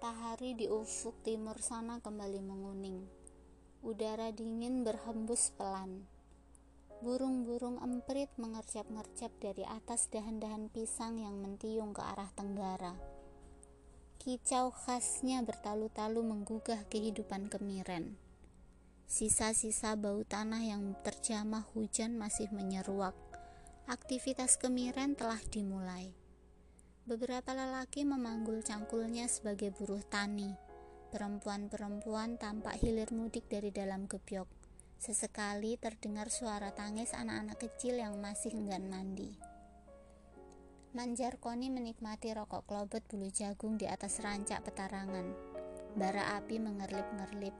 Matahari di ufuk timur sana kembali menguning. Udara dingin berhembus pelan. Burung-burung emprit mengerjap-ngerjap dari atas dahan-dahan pisang yang mentiung ke arah tenggara. Kicau khasnya bertalu-talu menggugah kehidupan kemiren. Sisa-sisa bau tanah yang terjamah hujan masih menyeruak. Aktivitas kemiren telah dimulai. Beberapa lelaki memanggul cangkulnya sebagai buruh tani. Perempuan-perempuan tampak hilir mudik dari dalam gebyok. Sesekali terdengar suara tangis anak-anak kecil yang masih enggan mandi. Manjar Koni menikmati rokok klobet bulu jagung di atas rancak petarangan. Bara api mengerlip-ngerlip.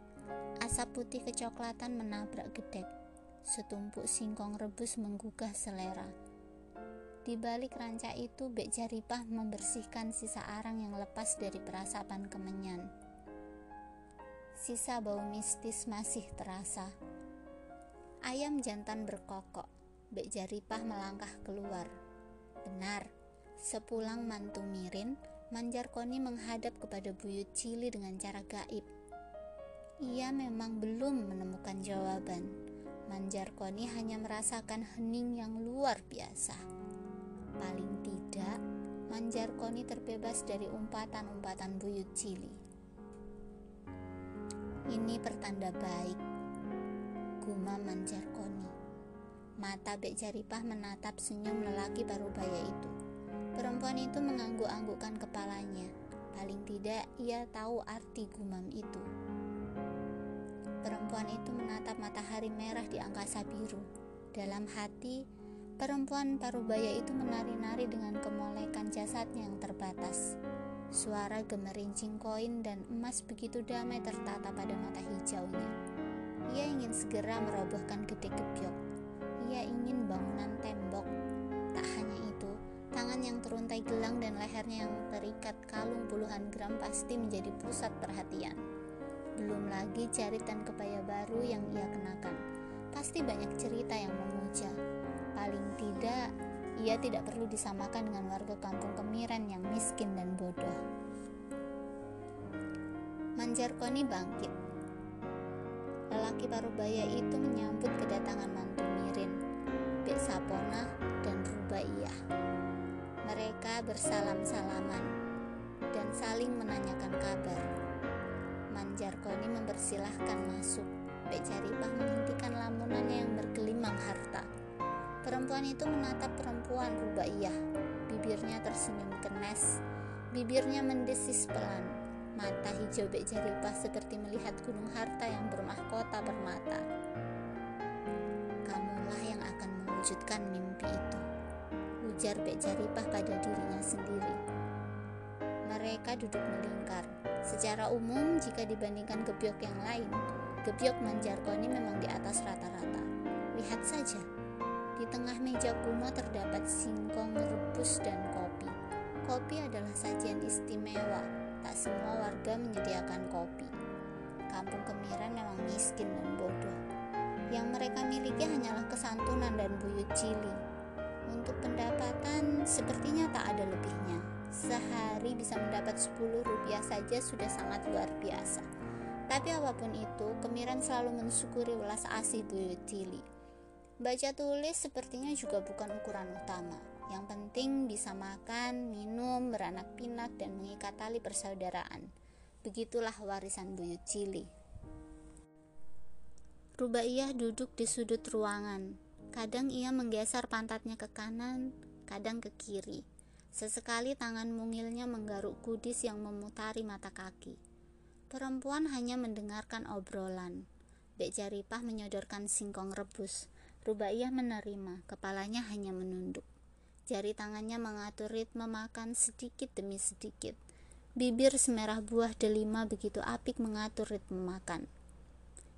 Asap putih kecoklatan menabrak gedek. Setumpuk singkong rebus menggugah selera di balik ranca itu, Bek Jaripah membersihkan sisa arang yang lepas dari perasapan kemenyan. Sisa bau mistis masih terasa. Ayam jantan berkokok. Bek Jaripah melangkah keluar. Benar, sepulang mantu Mirin, Manjar Koni menghadap kepada Buyut Cili dengan cara gaib. Ia memang belum menemukan jawaban. Manjar Koni hanya merasakan hening yang luar biasa. Paling tidak, Manjarkoni terbebas dari umpatan-umpatan buyut cili. Ini pertanda baik, gumam Manjarkoni. Mata Bek Jaripah menatap senyum lelaki parubaya itu. Perempuan itu mengangguk-anggukkan kepalanya. Paling tidak ia tahu arti gumam itu. Perempuan itu menatap matahari merah di angkasa biru. Dalam hati, Perempuan parubaya itu menari-nari dengan kemolekan jasadnya yang terbatas. Suara gemerincing koin dan emas begitu damai tertata pada mata hijaunya. Ia ingin segera merobohkan gede gebyok. Ia ingin bangunan tembok. Tak hanya itu, tangan yang teruntai gelang dan lehernya yang terikat kalung puluhan gram pasti menjadi pusat perhatian. Belum lagi jarit dan kebaya baru yang ia kenakan. Pasti banyak cerita yang memuja Paling tidak, ia tidak perlu disamakan dengan warga kampung kemiren yang miskin dan bodoh. Manjarkoni bangkit. Lelaki parubaya itu menyambut kedatangan mantu Mirin, Bek Sapona, dan Rubaiyah. Mereka bersalam-salaman dan saling menanyakan kabar. Manjarkoni mempersilahkan masuk. Bek Jaripah menghentikan lamunannya yang bergelimang harta. Perempuan itu menatap perempuan rubaiyah. Bibirnya tersenyum kenes. Bibirnya mendesis pelan. Mata hijau Bek Jaripah seperti melihat gunung harta yang bermahkota permata. Kamulah yang akan mewujudkan mimpi itu. Ujar Bek Jaripah pada dirinya sendiri. Mereka duduk melingkar. Secara umum, jika dibandingkan gebyok yang lain, gebyok Manjarkoni memang di atas rata-rata. Lihat saja, di tengah meja kuno terdapat singkong rebus dan kopi. Kopi adalah sajian istimewa. Tak semua warga menyediakan kopi. Kampung Kemiran memang miskin dan bodoh. Yang mereka miliki hanyalah kesantunan dan buyut cili. Untuk pendapatan sepertinya tak ada lebihnya. Sehari bisa mendapat 10 rupiah saja sudah sangat luar biasa. Tapi apa pun itu, Kemiran selalu mensyukuri welas asih buyut cili Baca tulis sepertinya juga bukan ukuran utama. Yang penting bisa makan, minum, beranak pinak, dan mengikat tali persaudaraan. Begitulah warisan buyut Cili. Rubaiyah duduk di sudut ruangan. Kadang ia menggeser pantatnya ke kanan, kadang ke kiri. Sesekali tangan mungilnya menggaruk kudis yang memutari mata kaki. Perempuan hanya mendengarkan obrolan. Bek Jaripah menyodorkan singkong rebus. Rubaiyah menerima, kepalanya hanya menunduk. Jari tangannya mengatur ritme makan sedikit demi sedikit. Bibir semerah buah delima begitu apik mengatur ritme makan.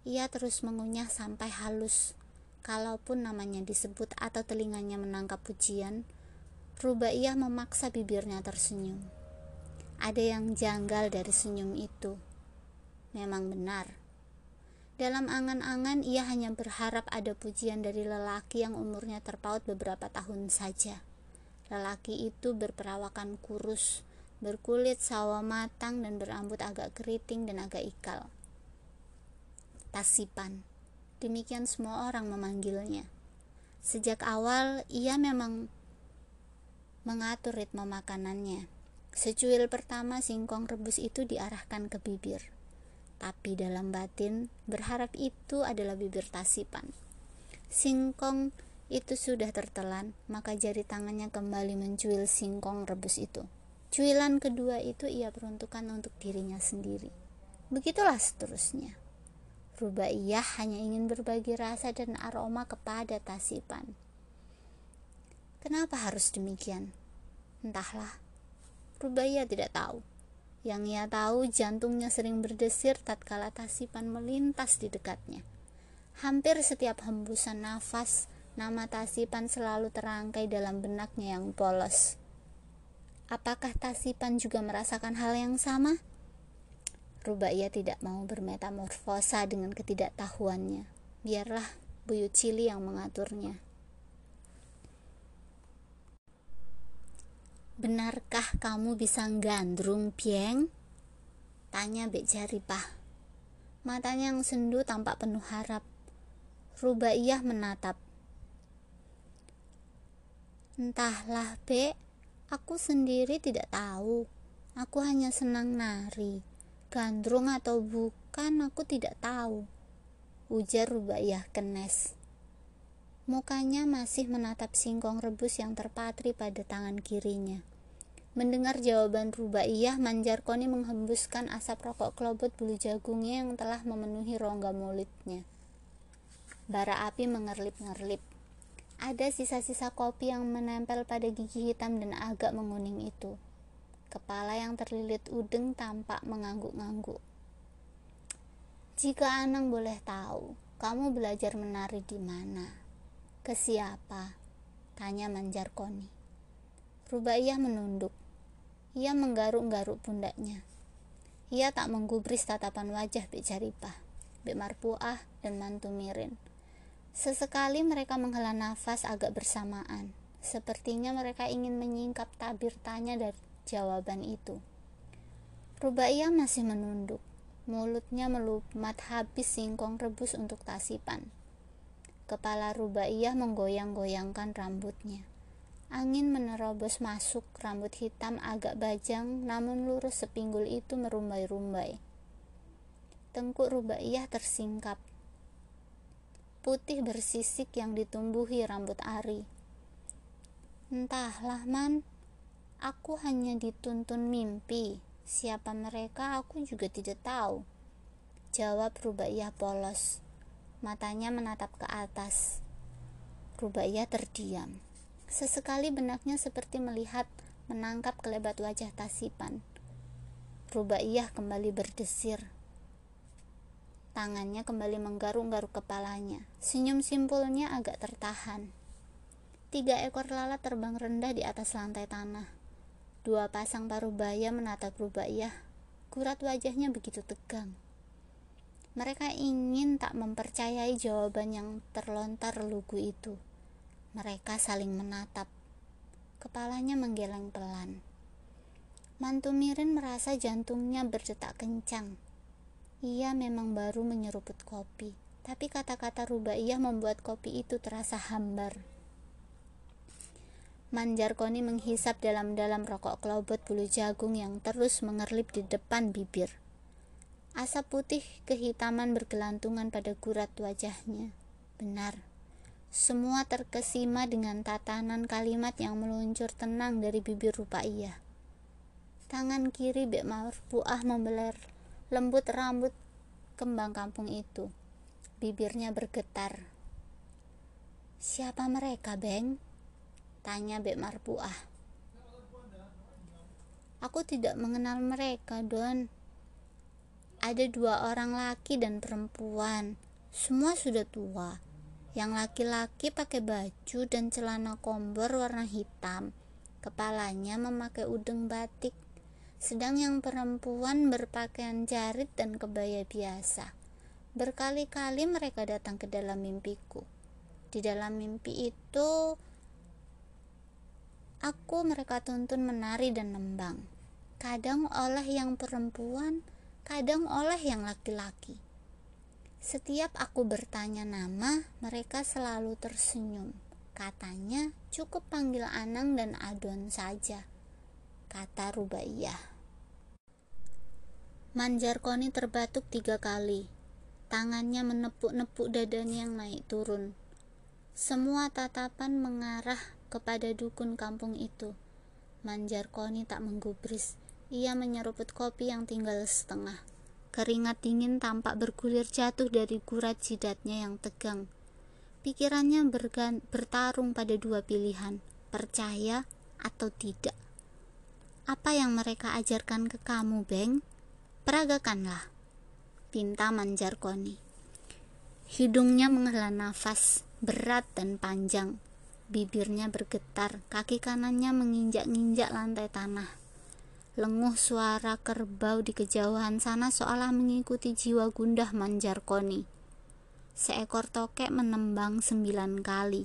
Ia terus mengunyah sampai halus. Kalaupun namanya disebut atau telinganya menangkap pujian, Rubaiyah memaksa bibirnya tersenyum. Ada yang janggal dari senyum itu. Memang benar dalam angan-angan ia hanya berharap ada pujian dari lelaki yang umurnya terpaut beberapa tahun saja. Lelaki itu berperawakan kurus, berkulit sawo matang dan berambut agak keriting dan agak ikal. Tasipan. Demikian semua orang memanggilnya. Sejak awal ia memang mengatur ritme makanannya. Secuil pertama singkong rebus itu diarahkan ke bibir. Tapi dalam batin berharap itu adalah bibir tasipan. Singkong itu sudah tertelan, maka jari tangannya kembali mencuil singkong rebus itu. Cuilan kedua itu ia peruntukkan untuk dirinya sendiri. Begitulah seterusnya. Rubaiyah hanya ingin berbagi rasa dan aroma kepada Tasipan. Kenapa harus demikian? Entahlah. Rubaiyah tidak tahu. Yang ia tahu jantungnya sering berdesir tatkala Tasipan melintas di dekatnya. Hampir setiap hembusan nafas, nama Tasipan selalu terangkai dalam benaknya yang polos. Apakah Tasipan juga merasakan hal yang sama? Rubaiyah tidak mau bermetamorfosa dengan ketidaktahuannya. Biarlah buyut Cili yang mengaturnya. Benarkah kamu bisa gandrung, Pieng? Tanya Bek Jaripah. Matanya yang sendu tampak penuh harap. Rubaiyah menatap. Entahlah, Bek. Aku sendiri tidak tahu. Aku hanya senang nari. Gandrung atau bukan aku tidak tahu. Ujar Rubaiyah kenes. Mukanya masih menatap singkong rebus yang terpatri pada tangan kirinya. Mendengar jawaban Rubaiyah, Manjarkoni menghembuskan asap rokok kelobot bulu jagungnya yang telah memenuhi rongga mulutnya. Bara api mengerlip-ngerlip. Ada sisa-sisa kopi yang menempel pada gigi hitam dan agak menguning itu. Kepala yang terlilit udeng tampak mengangguk-ngangguk. Jika Anang boleh tahu, kamu belajar menari di mana? Ke siapa? Tanya Manjarkoni. Rubaiyah menunduk. Ia menggaruk-garuk pundaknya. Ia tak menggubris tatapan wajah Bek Jaripah, Bek Marpuah, dan Mantu Mirin. Sesekali mereka menghela nafas agak bersamaan. Sepertinya mereka ingin menyingkap tabir tanya dari jawaban itu. Rubaiyah masih menunduk. Mulutnya melumat habis singkong rebus untuk tasipan. Kepala Rubaiyah menggoyang-goyangkan rambutnya. Angin menerobos masuk, rambut hitam agak bajang, namun lurus sepinggul itu merumbai-rumbai. Tengkuk Rubaiyah tersingkap. Putih bersisik yang ditumbuhi rambut Ari. Entahlah, Man, Aku hanya dituntun mimpi. Siapa mereka aku juga tidak tahu. Jawab Rubaiyah polos. Matanya menatap ke atas. Rubaiyah terdiam. Sesekali benaknya seperti melihat menangkap kelebat wajah Tasipan. Rubaiyah kembali berdesir. Tangannya kembali menggaruk-garuk kepalanya. Senyum simpulnya agak tertahan. Tiga ekor lalat terbang rendah di atas lantai tanah. Dua pasang paruh baya menatap Rubaiyah. Kurat wajahnya begitu tegang. Mereka ingin tak mempercayai jawaban yang terlontar lugu itu. Mereka saling menatap. Kepalanya menggeleng pelan. Mantu Mirin merasa jantungnya berdetak kencang. Ia memang baru menyeruput kopi, tapi kata-kata Rubaiyah membuat kopi itu terasa hambar. Manjarkoni menghisap dalam-dalam rokok kelobot bulu jagung yang terus mengerlip di depan bibir. Asap putih kehitaman bergelantungan pada gurat wajahnya. Benar, semua terkesima dengan tatanan kalimat yang meluncur tenang dari bibir Rupaiyah. Tangan kiri Bek Marfuah membeler lembut rambut kembang kampung itu. Bibirnya bergetar. Siapa mereka, Beng? Tanya Bek Marpuah. Aku tidak mengenal mereka, Don. Ada dua orang laki dan perempuan. Semua sudah tua. Yang laki-laki pakai baju dan celana kombor warna hitam. Kepalanya memakai udeng batik. Sedang yang perempuan berpakaian jarit dan kebaya biasa. Berkali-kali mereka datang ke dalam mimpiku. Di dalam mimpi itu, Aku mereka tuntun menari dan nembang. kadang oleh yang perempuan, kadang oleh yang laki-laki. Setiap aku bertanya nama, mereka selalu tersenyum. Katanya, cukup panggil Anang dan Adon saja, kata Rubaiyah. Manjarkoni terbatuk tiga kali. Tangannya menepuk-nepuk dadanya yang naik turun. Semua tatapan mengarah kepada dukun kampung itu. Manjarkoni tak menggubris. Ia menyeruput kopi yang tinggal setengah. Keringat dingin tampak bergulir jatuh dari gurat jidatnya yang tegang. Pikirannya bertarung pada dua pilihan, percaya atau tidak. Apa yang mereka ajarkan ke kamu, Beng? Peragakanlah, pinta Manjarkoni. Hidungnya menghela nafas, berat dan panjang. Bibirnya bergetar, kaki kanannya menginjak-injak lantai tanah. Lenguh suara kerbau di kejauhan sana seolah mengikuti jiwa gundah Manjarkoni. Seekor tokek menembang sembilan kali.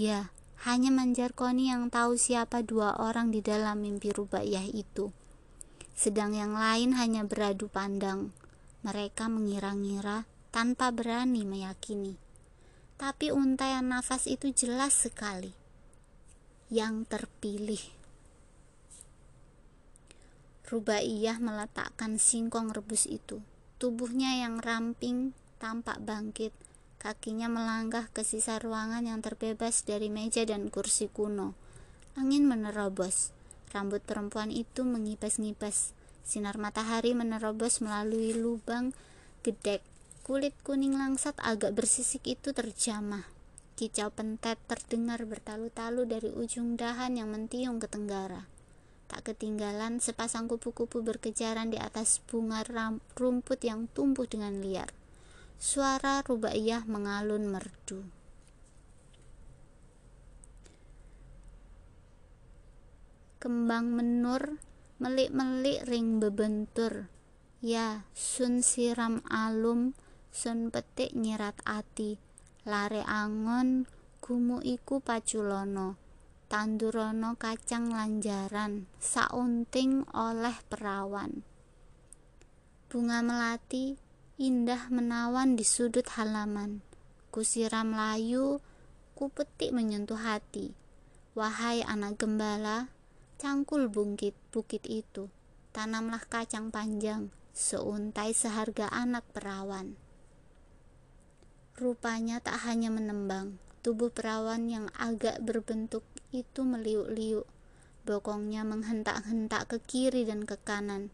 Ya, hanya Manjarkoni yang tahu siapa dua orang di dalam mimpi Rubaiyah itu. Sedang yang lain hanya beradu pandang. Mereka mengira-ngira tanpa berani meyakini. Tapi untaian nafas itu jelas sekali. Yang terpilih Rubaiyah meletakkan singkong rebus itu. Tubuhnya yang ramping tampak bangkit. Kakinya melangkah ke sisa ruangan yang terbebas dari meja dan kursi kuno. Angin menerobos. Rambut perempuan itu mengipas-ngipas. Sinar matahari menerobos melalui lubang gedek. Kulit kuning langsat agak bersisik itu terjamah. Kicau pentet terdengar bertalu-talu dari ujung dahan yang mentiung ke tenggara. Tak ketinggalan sepasang kupu-kupu berkejaran di atas bunga rumput yang tumbuh dengan liar. Suara rubaiyah mengalun merdu. Kembang menur melik-melik ring bebentur. Ya, sun siram alum, sun petik nyirat ati. Lare angon, gumu iku paculono tandurono kacang lanjaran saunting oleh perawan. Bunga melati indah menawan di sudut halaman. Kusiram layu kupetik menyentuh hati. Wahai anak gembala cangkul bukit bukit itu. Tanamlah kacang panjang seuntai seharga anak perawan. Rupanya tak hanya menembang Tubuh perawan yang agak berbentuk itu meliuk-liuk. Bokongnya menghentak-hentak ke kiri dan ke kanan.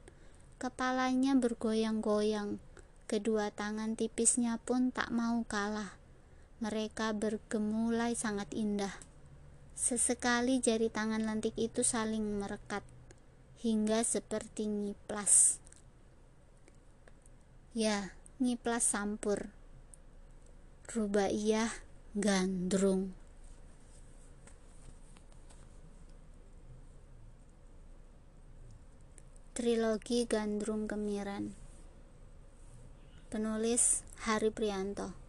Kepalanya bergoyang-goyang. Kedua tangan tipisnya pun tak mau kalah. Mereka bergemulai sangat indah. Sesekali jari tangan lentik itu saling merekat hingga seperti ngiplas. Ya, ngiplas sampur. Rubaiyah gandrung Trilogi Gandrung Kemiran Penulis Hari Prianto